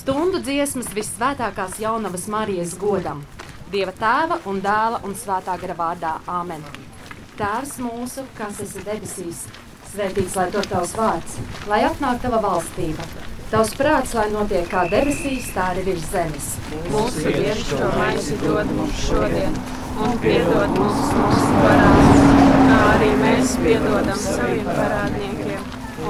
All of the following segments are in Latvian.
Stundu dziesmas visvētākās jaunavas Marijas godam, Dieva tēva un dēla un svētā gara vārdā Āmen. Tēvs mūsu, kas esi debesīs, svētīts lai to tavs vārds, lai atnāk tava valstība. Tavs prāts, lai notiek kā debesīs, tā arī virs zemes. Mūsu dienascho maizi dod mums šodien, un piedod mums mūsu parādus, kā arī mēs piedodam saviem parādniekiem,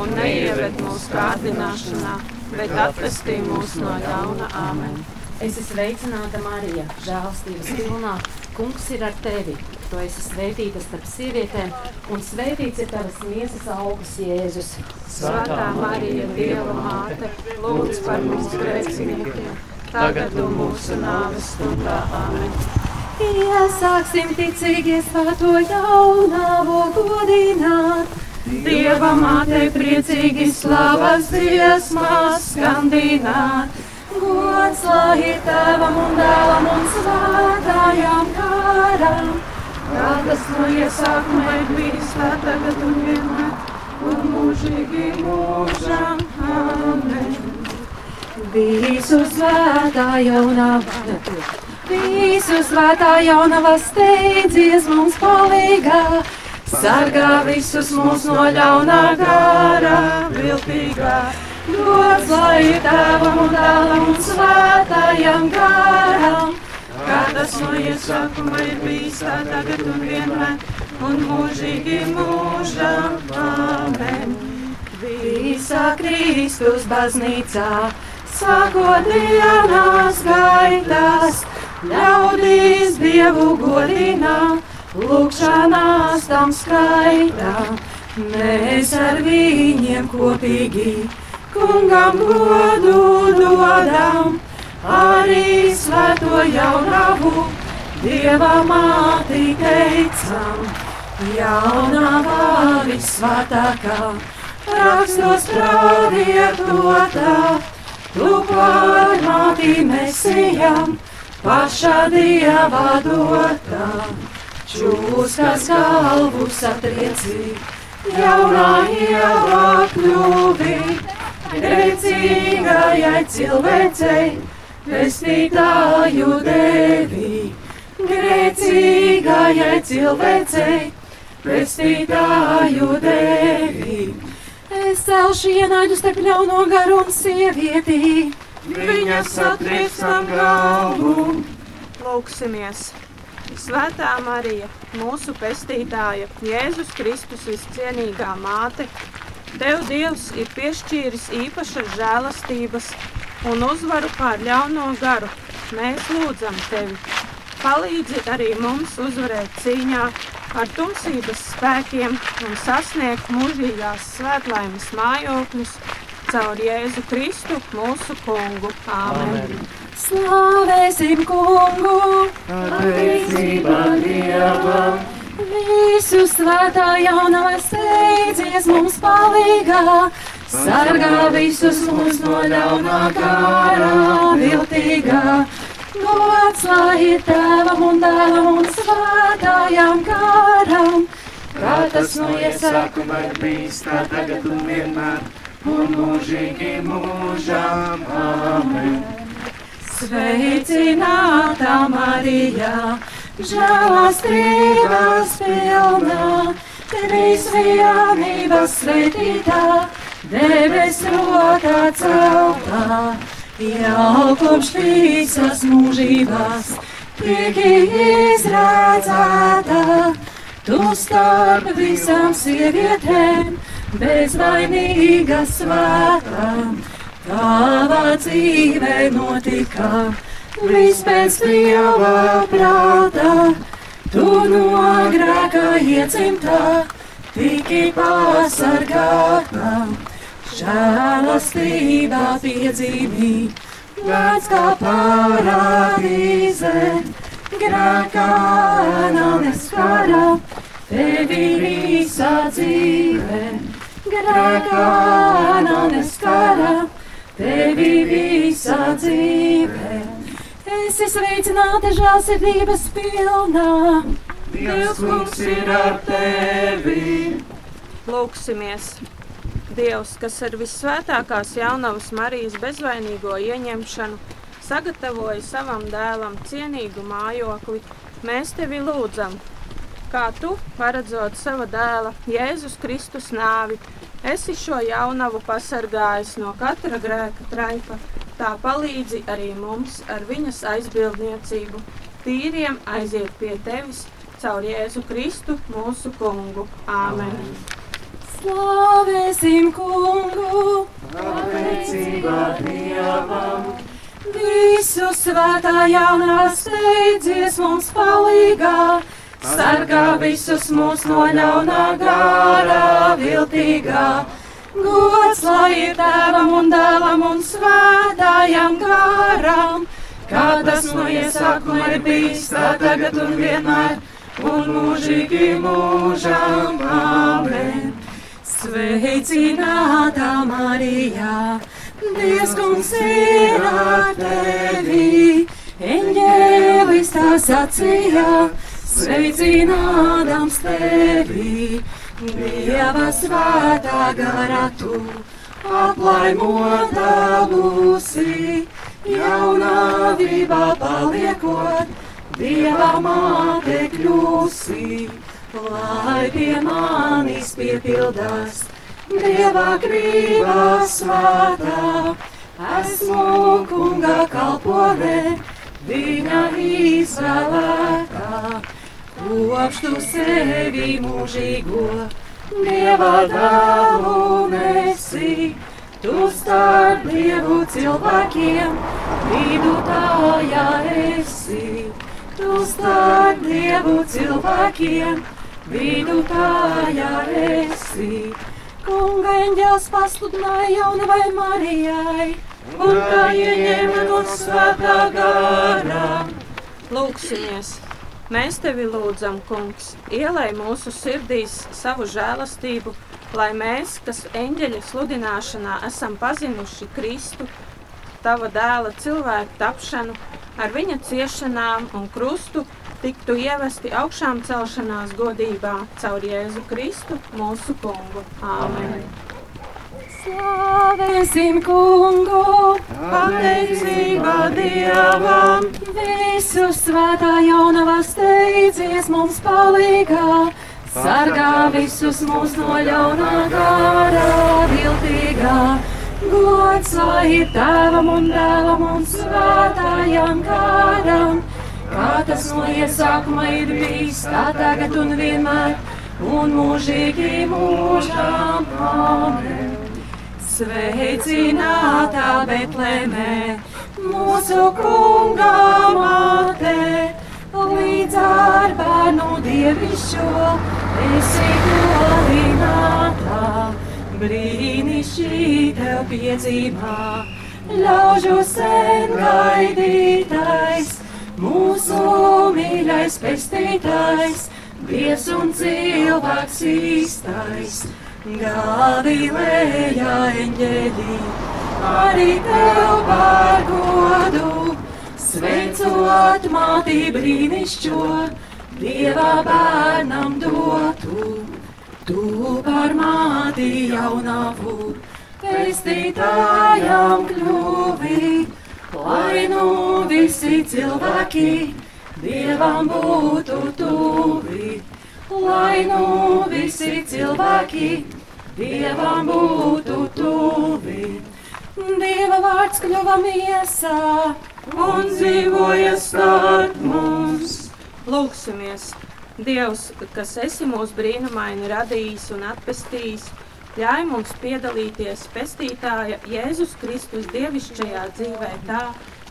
un neieved mūsu kārdināšanā, bet atvestī mūs no ļauna Āmen. Es esmu sveicināta Marija, žēlstības pilnā. Kungs ir ar tevi. Tu esi svētīta starp sievietēm, un svētīts ir tavas miesas augurs, Jēzus. Svētā Marija, Dieva māte, lūdz par mums grēciniekiem, tagad un mūsu nāves stundā. Āmen. Iesāksim ticīgi svēto jaunavu godināt. Dieva mātei priecīgi slavas dziesmas skandināt. Gods lai tēvam un dēlam un svētājām kāram. Kā tas no iesākuma ir bijis tā tagad un vienmēr, un mūžīgi mūžam. Amen. Visu svētā jaunava, visu svētā jaunava steidzies mums palīgā. Sargā visus mūs no ļaunā gara, viltīgā. Gods lai ir tēvam un dēlam un svētājam garam. Kā tas no iesākuma ir bijis tā tagad un vienmēr, un mūžīgi mūžam. Amen. Visā Kristus baznīcā, sākot dienās gaitās, ļaudīs Dievu godinā, lūkšanās tam skaitā. Mēs ar viņiem kopīgi kungam godu dodam, arī svēto jaunavu, Dieva māti teicam, jaunavā visvētākā, rakstos pravietotā, tu pārmāti mesijam, pašā Dieva dotā, čūskas galvu satriecī, jaunā ievā kļuvi, grēcīgajai cilvēcei, pestītāju devi. Grēcīgajai cilvēcei, pestītāju devi. Es celšu ienaidus starp ļauno garu un sievietī. Viņa satriecam galvu. Lūksimies! Svētā Marija, mūsu pestītāja, Jēzus Kristus viscienīgā māte, Tev Dievs ir piešķīris īpašas žēlastības un uzvaru pār ļauno garu. Mēs lūdzam Tevi! Palīdzi arī mums uzvarēt cīņā ar tumsības spēkiem un sasniegt mūžīgās svētlaimes mājokļus caur Jēzu Kristu, mūsu kungu. Āmen! Amen. Slavēsim kungu! Pateicībā Dievam! Visu svētā jaunā steidzies mums palīgā, sargā visus mūs no ļaunā kārā viltīgā. Gods lai ir tēvam un dēlam un svētājām kāram, kā tas no iesākuma ir bijis tā tagad un vienmēr, un mūžīgi mūžām. Amen. Sveicināta Marija! žēlastības pilnā, tevis vienības svētītā, debes rokā celtā, jau kopš visas mūžībās tiek izrādzēta. Tu starp visām sievietēm, bezvainīga svētā, tava dzīve notika viss pēc Dieva prāta, tu no grēka iecimtā, tiki pasargāta, žēlastībā piedzīvī, vērts kā parādīze, grēkā nav neskara, tevi visā dzīve, grēkā nav neskara, tevi visā dzīve. Esi sveicināta žēlsirdības pilnā. Dievs kungs ir ar tevi. Lūksimies! Dievs, kas ar vissvētākās jaunavas Marijas bezvainīgo ieņemšanu sagatavoja savam dēlam cienīgu mājokli, mēs tevi lūdzam, kā tu, paredzot sava dēla Jēzus Kristus nāvi, esi šo jaunavu pasargājis no katra grēka traipa, tā palīdzi arī mums ar viņas aizbildniecību, tīriem aiziet pie tevis caur Jēzu Kristu, mūsu kungu. Āmen! Slavēsim kungu! Pateicībā Dievam! Visu svētā jaunā steidzies mums palīgā! Sargā visus mūs no ļaunā gārā viltīgā! Gods lai ir tēvam un dēlam un svētājam garam! Kā tas no iesākuma ir bijis, tā tagad un vienmēr! un mūžīgi mūžam amen. Sveicināta Marijā, Dievs kungs ir ar tevi, eņģēlis tā sacīja, sveicinādams tevi, Dieva svētā garā tu aplaimota būsi, jaunavībā paliekot. Dieva māte kļūsi, lai pie manis piepildās Dieva grība svētā. Esmu kunga kalpone, viņa izvēlētā. Kopš tu sevi mūžīgo, Dieva dēlu nesi, tu starp Dievu cilvēkiem, vidutājā esi. Tu starp Dievu cilvēkiem, vidutājā esi. Kunga eņģēls pasludināja jaunavai Marijai, un tā ieņēma no svētā garā. Lūksimies! Mēs tevi lūdzam, kungs, ielai mūsu sirdīs savu žēlastību, lai mēs, kas eņģeļa sludināšanā esam pazinuši Kristu, tava dēla cilvēku tapšanu, ar viņa ciešanām un krustu tiktu ievesti augšām celšanās godībā caur Jēzu Kristu, mūsu kungu. Āmen! Slavēsim kungu, Pateicībā Dievam! visu svētā jaunavā steidzies mums palīgā. Sargā visus mūs no ļaunā gārā, viltīgā. Gods lai tēvam un dēlam un svētājam garam, kā tas no iesākuma ir bijis, tā tagad un vienmēr, un mūžīgi mūžām amen. Sveicinātā Betlēmē, mūsu kunga māte, līdz ar bērnu dievišķo esi godinātā. Brīnišķī tev piedzīvā, ļaužu sen gaidītais, mūsu mīļais pestītais, Dievs un cilvēks īstais. Galilējā eņģeļi, arī tev par godu, sveicot mātī brīnišķo, Dieva bērnam dotu. Tu par māti jaunavu, pestītājām kļuvi, lai nu visi cilvēki Dievam būtu tuvi. Lai nu visi cilvēki Dievam būtu tuvi. Dieva vārds kļuva miesā un dzīvoja starp mums. Lūksimies! Dievs, kas esi mūs brīnumaini radījis un atpestījis, ļauj mums piedalīties pestītāja Jēzus Kristus dievišķajā dzīvē tā,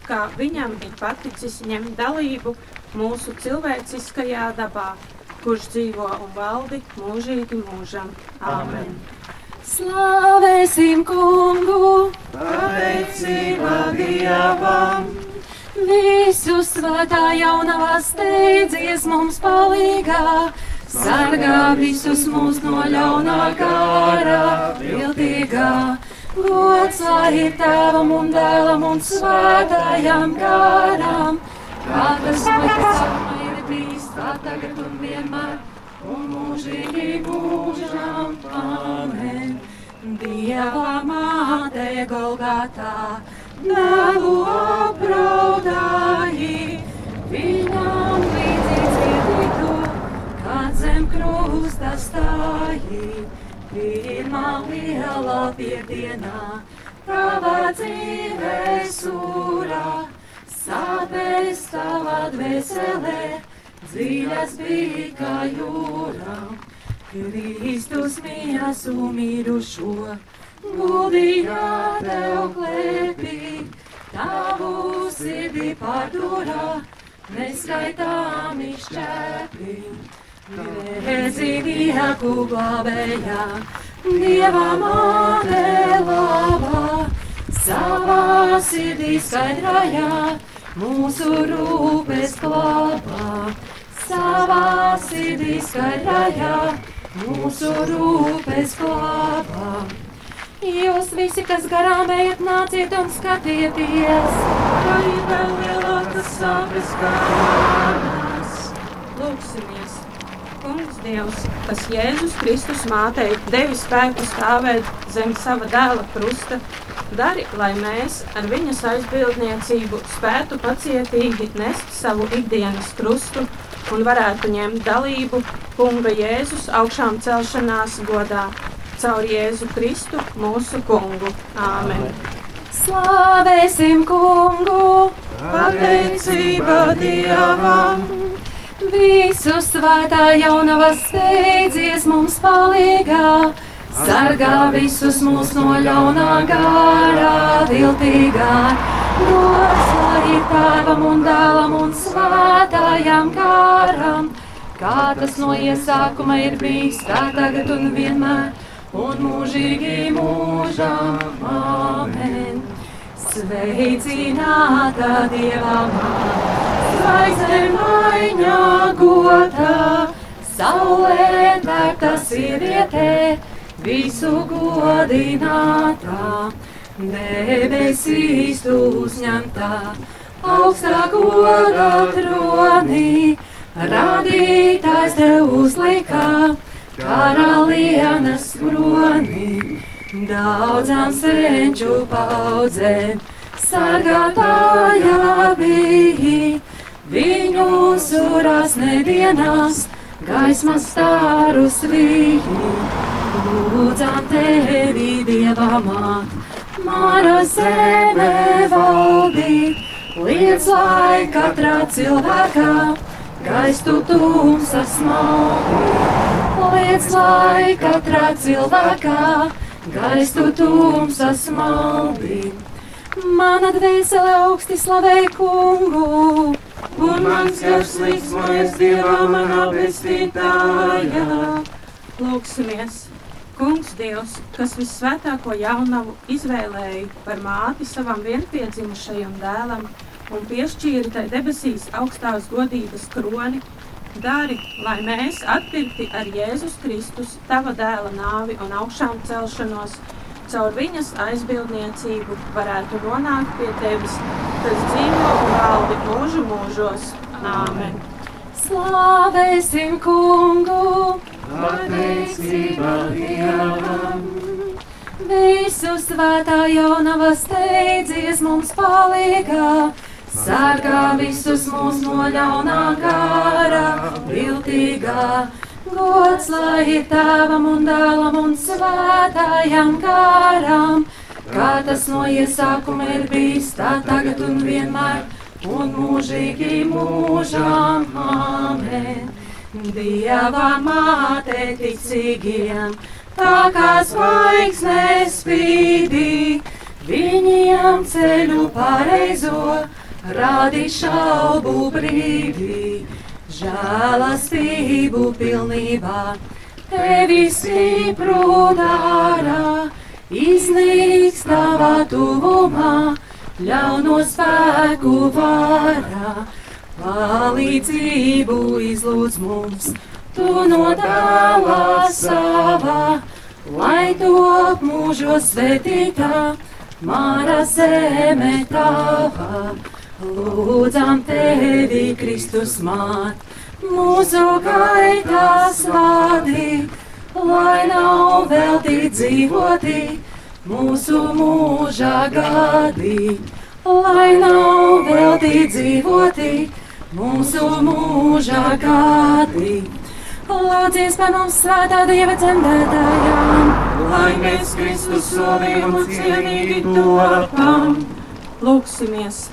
kā viņam ir paticis ņemt dalību mūsu cilvēciskajā dabā, kurš dzīvo un valdi mūžīgi mūžam. Āmen! Slavēsim kungu, Pateicībā Dievam! visu svētā jaunavā steidzies mums palīgā. Sargā visus mūs no ļaunā gārā, viltīgā. Gods lai ir tēvam un dēlam un svētājam gārām. Kā tas ir bijis tā tagad un vienmēr, un mūžīgi mūžām. Amen. Dieva māte Golgatā, dēlu apraudāji, viņam līdzīgs vietī tu, kad zem krusta stāji. Pirmā liela piekdienā, tava dzīve sūrā, sāpes tavā dvēselē, dziļas bija kā jūra. Kristus miesu mirušo, guldīja tev klēpī, tavu sirdī pārdurā, neskaitāmi šķēpī. Grēzīnieku glābējā, Dieva māte labā, savā sirdī skaidrajā, mūsu rūpes klāpā, savā sirdī skaidrajā mūsu rūpes glābā. Jūs visi, kas garām ejat, nāciet un skatieties, kā ir vēl lielākas sāpes kā manas. Lūksimies! Kungs Dievs, kas Jēzus Kristus mātei devi spēku stāvēt zem sava dēla krusta, dari, lai mēs ar viņas aizbildniecību spētu pacietīgi nest savu ikdienas krustu un varētu ņemt dalību Kunga Jēzus augšām celšanās godā. Caur Jēzu Kristu mūsu kungu. Āmen! Slavēsim kungu! Pateicība Dievam! Visu svētā jaunava steidzies mums palīgā! Sargā visus mūs no ļaunā gārā, viltīgā. Gods tēvam un dēlam un svētājam kāram, kā tas no iesākuma ir bijis, tā tagad un vienmēr, un mūžīgi mūžam. Amen! Sveicināta Dieva māte, zvaigzne maiņā gotā, saulē tērta sievietē, visu godinātā, debesīs uzņemtā, augstā goda tronī, radītājs tev uzlikā, karalienes kronī, daudzām senču paudzēm, sargātājā bija, viņu surās nedienās, gaismas stārus vīji. Lūdzām tevi, Dieva Māra zeme valdīt, liec lai katrā cilvēkā gaistu tumsas maldīt. Liec lai katrā cilvēkā gaistu tumsas maldīt. Mana dvēsele augsti slavē kungu, Un mans gars līdzmojas Dievā manā pestītājā. Lūksimies! Kungs Dievs, kas visvētāko jaunavu izvēlēja par māti savam vienpiedzimušajam dēlam un piešķīra tai debesīs augstās godības kroni, dari, lai mēs atpirkti ar Jēzus Kristus, tava dēla nāvi un augšām celšanos, caur viņas aizbildniecību varētu nonākt pie tevis, kas dzīvo un valdi mūžu mūžos. Āmen! slavēsim kungu! Pateicība Dievam! Visu svētā jaunava steidzies mums palīgā, sargā visus mūs no ļaunā gara, viltīgā. Gods lai ir tēvam un dēlam un svētājam kāram, kā tas no iesākuma ir bijis, tā tagad un vienmēr, un mūžīgi mūžām. Amen! Dieva māte ticīgiem! tā kā zvaigzne spīdī, viņiem ceļu pareizo rādi šaubu brīdī. Žēlastību pilnībā tevi stipru dara, iznīks tavā tuvumā, ļauno spēku vara. Palīdzību izlūdz mums, tu no dēlā savā, lai top mūžos svētītā, māra zeme tava. Lūdzam tevi, Kristus māt, mūsu gaitās vadīt, lai nav veltīt dzīvotī mūsu mūžā gadi, lai nav veltīt dzīvotī mūsu mūžā gadi. Lūdzies par mums svētā Dieva dzemdētājām, lai mēs Kristus solījumu cienīgi topam. Lūksimies!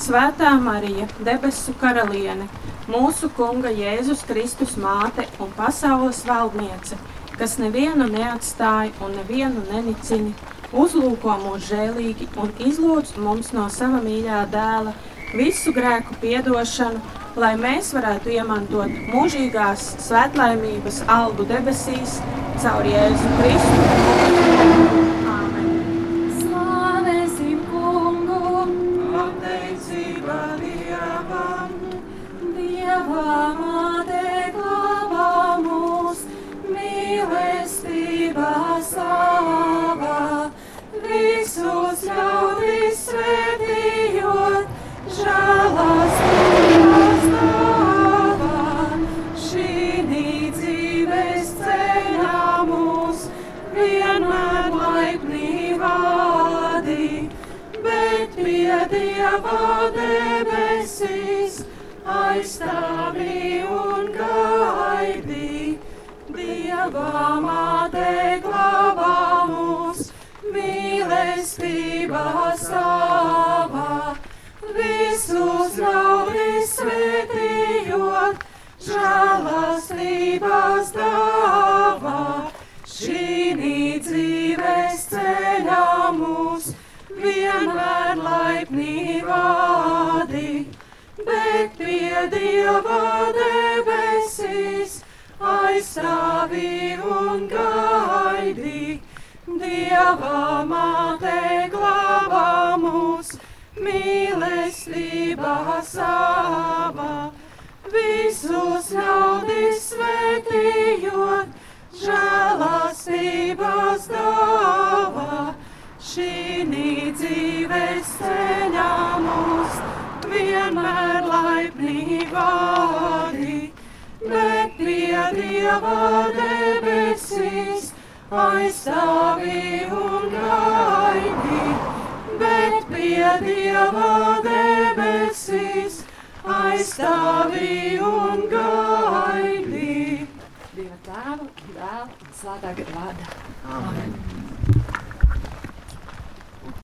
Svētā Marija, debesu karaliene, mūsu Kunga Jēzus Kristus māte un pasaules valdniece, kas nevienu neatstāja un nevienu nenicina, uzlūko mūs žēlīgi un izlūdz mums no sava mīļā dēla visu grēku piedošanu, lai mēs varētu iemantot mūžīgās svētlaimības algu debesīs caur Jēzu Kristu. Žēlastības dāvā. Šī dzīves ceļā mūs vienmēr laipni vadi, bet pie Dieva debesīs aizstāvi un gaidi. Dieva māte glābā mūs, mīlestībā savā, visus ļaudis svētījot, žēlastības dāvā. Šī dzīves ceļā mūs vienmēr laipni vadi, bet pie Dieva debesīs aizstāvi un gaidi, bet pie Dieva debesīs aizstāvi un gaidi. Dieva tēva, dēla svētā gara vārdā. Amen.